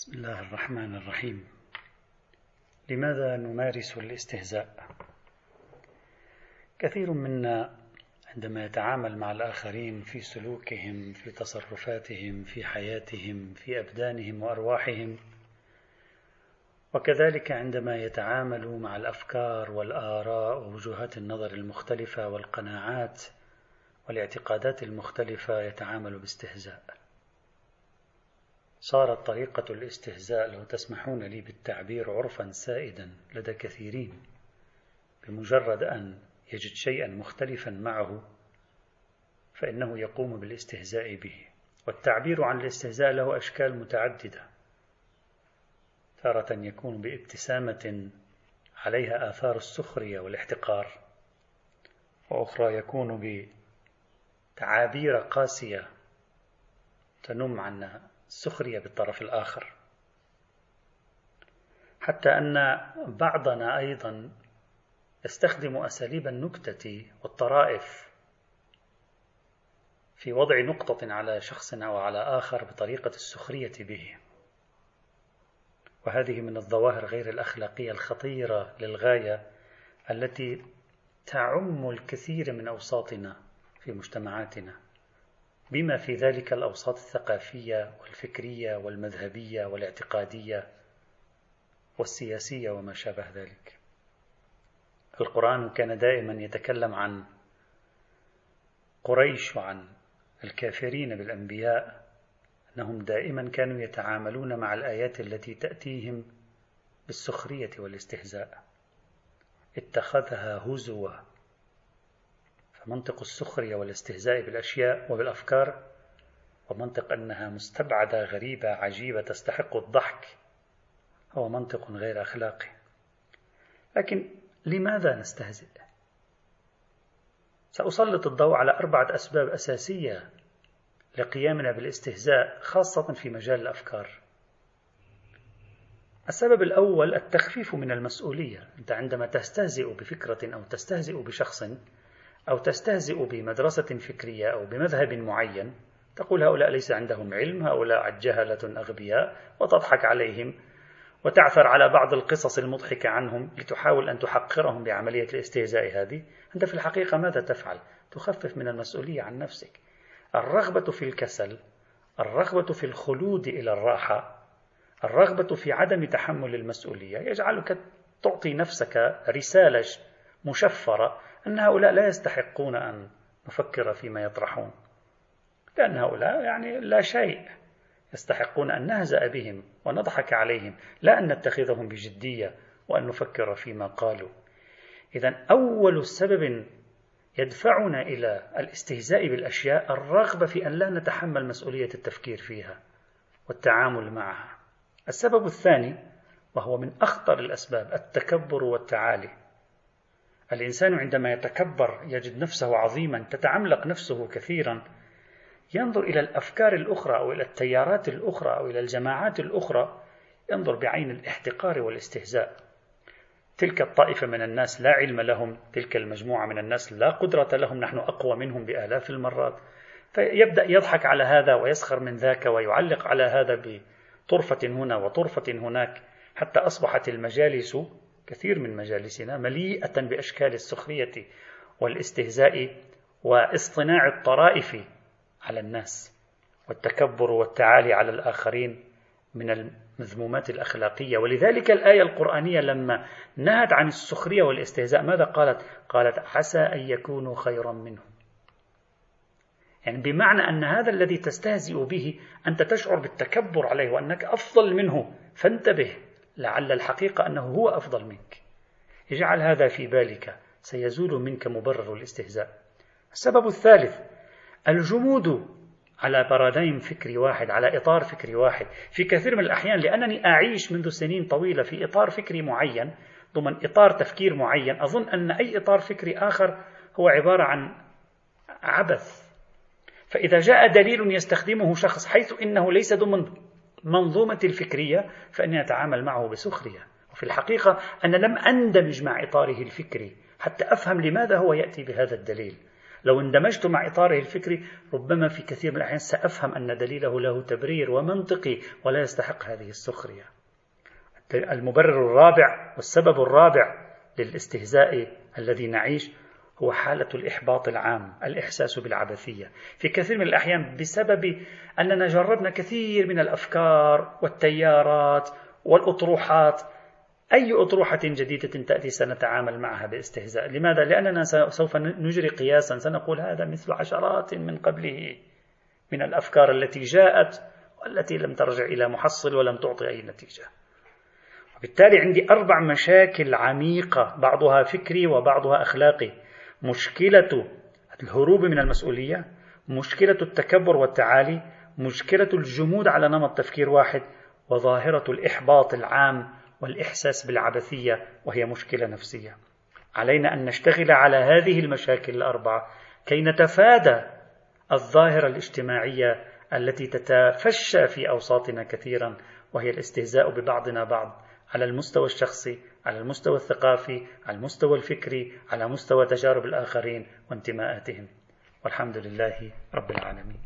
بسم الله الرحمن الرحيم. لماذا نمارس الاستهزاء؟ كثير منا عندما يتعامل مع الآخرين في سلوكهم في تصرفاتهم في حياتهم في أبدانهم وأرواحهم وكذلك عندما يتعامل مع الأفكار والآراء ووجهات النظر المختلفة والقناعات والاعتقادات المختلفة يتعامل باستهزاء. صارت طريقة الاستهزاء لو تسمحون لي بالتعبير عرفا سائدا لدى كثيرين بمجرد أن يجد شيئا مختلفا معه فإنه يقوم بالاستهزاء به. والتعبير عن الاستهزاء له أشكال متعددة. تارة يكون بابتسامة عليها آثار السخرية والاحتقار وأخرى يكون بتعابير قاسية تنم عن السخرية بالطرف الآخر. حتى أن بعضنا أيضا يستخدم أساليب النكتة والطرائف في وضع نقطة على شخص أو على آخر بطريقة السخرية به. وهذه من الظواهر غير الأخلاقية الخطيرة للغاية التي تعم الكثير من أوساطنا في مجتمعاتنا. بما في ذلك الأوساط الثقافية والفكرية والمذهبية والاعتقادية والسياسية وما شابه ذلك. القرآن كان دائما يتكلم عن قريش وعن الكافرين بالأنبياء أنهم دائما كانوا يتعاملون مع الآيات التي تأتيهم بالسخرية والاستهزاء. اتخذها هزوا فمنطق السخرية والاستهزاء بالأشياء وبالأفكار ومنطق أنها مستبعدة غريبة عجيبة تستحق الضحك هو منطق غير أخلاقي لكن لماذا نستهزئ؟ سأسلط الضوء على أربعة أسباب أساسية لقيامنا بالاستهزاء خاصة في مجال الأفكار. السبب الأول التخفيف من المسؤولية، أنت عندما تستهزئ بفكرة أو تستهزئ بشخص أو تستهزئ بمدرسة فكرية أو بمذهب معين تقول هؤلاء ليس عندهم علم هؤلاء جهلة أغبياء وتضحك عليهم وتعثر على بعض القصص المضحكة عنهم لتحاول أن تحقرهم بعملية الاستهزاء هذه أنت في الحقيقة ماذا تفعل؟ تخفف من المسؤولية عن نفسك الرغبة في الكسل الرغبة في الخلود إلى الراحة الرغبة في عدم تحمل المسؤولية يجعلك تعطي نفسك رسالة مشفرة أن هؤلاء لا يستحقون أن نفكر فيما يطرحون. لأن هؤلاء يعني لا شيء. يستحقون أن نهزأ بهم ونضحك عليهم لا أن نتخذهم بجدية وأن نفكر فيما قالوا. إذا أول سبب يدفعنا إلى الاستهزاء بالأشياء الرغبة في أن لا نتحمل مسؤولية التفكير فيها والتعامل معها. السبب الثاني وهو من أخطر الأسباب التكبر والتعالي. الإنسان عندما يتكبر يجد نفسه عظيما تتعملق نفسه كثيرا. ينظر إلى الأفكار الأخرى أو إلى التيارات الأخرى أو إلى الجماعات الأخرى ينظر بعين الاحتقار والاستهزاء. تلك الطائفة من الناس لا علم لهم تلك المجموعة من الناس لا قدرة لهم نحن أقوى منهم بآلاف المرات. فيبدأ يضحك على هذا ويسخر من ذاك ويعلق على هذا بطرفة هنا وطرفة هناك حتى أصبحت المجالس كثير من مجالسنا مليئة بأشكال السخرية والاستهزاء واصطناع الطرائف على الناس والتكبر والتعالي على الآخرين من المذمومات الأخلاقية. ولذلك الآية القرآنية لما نهت عن السخرية والاستهزاء ماذا قالت؟ قالت عسى أن يكونوا خيرا منهم. يعني بمعنى أن هذا الذي تستهزئ به أنت تشعر بالتكبر عليه وأنك أفضل منه فانتبه. لعل الحقيقة أنه هو أفضل منك. اجعل هذا في بالك سيزول منك مبرر الاستهزاء. السبب الثالث الجمود على بارادايم فكري واحد على إطار فكري واحد. في كثير من الأحيان لأنني أعيش منذ سنين طويلة في إطار فكري معين ضمن إطار تفكير معين. أظن أن أي إطار فكري آخر هو عبارة عن عبث. فإذا جاء دليل يستخدمه شخص حيث إنه ليس ضمن منظومة الفكرية فإني أتعامل معه بسخرية. وفي الحقيقة أنا لم أندمج مع إطاره الفكري حتى أفهم لماذا هو يأتي بهذا الدليل. لو اندمجت مع إطاره الفكري ربما في كثير من الأحيان سأفهم أن دليله له تبرير ومنطقي ولا يستحق هذه السخرية. المبرر الرابع والسبب الرابع للاستهزاء الذي نعيش هو حالة الإحباط العام الإحساس بالعبثية. في كثير من الأحيان بسبب أننا جربنا كثير من الأفكار والتيارات والأطروحات. أي أطروحة جديدة تأتي سنتعامل معها باستهزاء. لماذا؟ لأننا سوف نجري قياسا. سنقول هذا مثل عشرات من قبله. من الأفكار التي جاءت والتي لم ترجع إلى محصل ولم تعطي أي نتيجة. وبالتالي عندي أربع مشاكل عميقة بعضها فكري وبعضها أخلاقي. مشكلة الهروب من المسؤولية مشكلة التكبر والتعالي مشكلة الجمود على نمط تفكير واحد وظاهرة الإحباط العام والإحساس بالعبثية وهي مشكلة نفسية. علينا أن نشتغل على هذه المشاكل الأربعة كي نتفادى الظاهرة الاجتماعية التي تتفشى في أوساطنا كثيرا وهي الاستهزاء ببعضنا بعض على المستوى الشخصي على المستوى الثقافي على المستوى الفكري على مستوى تجارب الآخرين وانتماءاتهم. والحمد لله رب العالمين.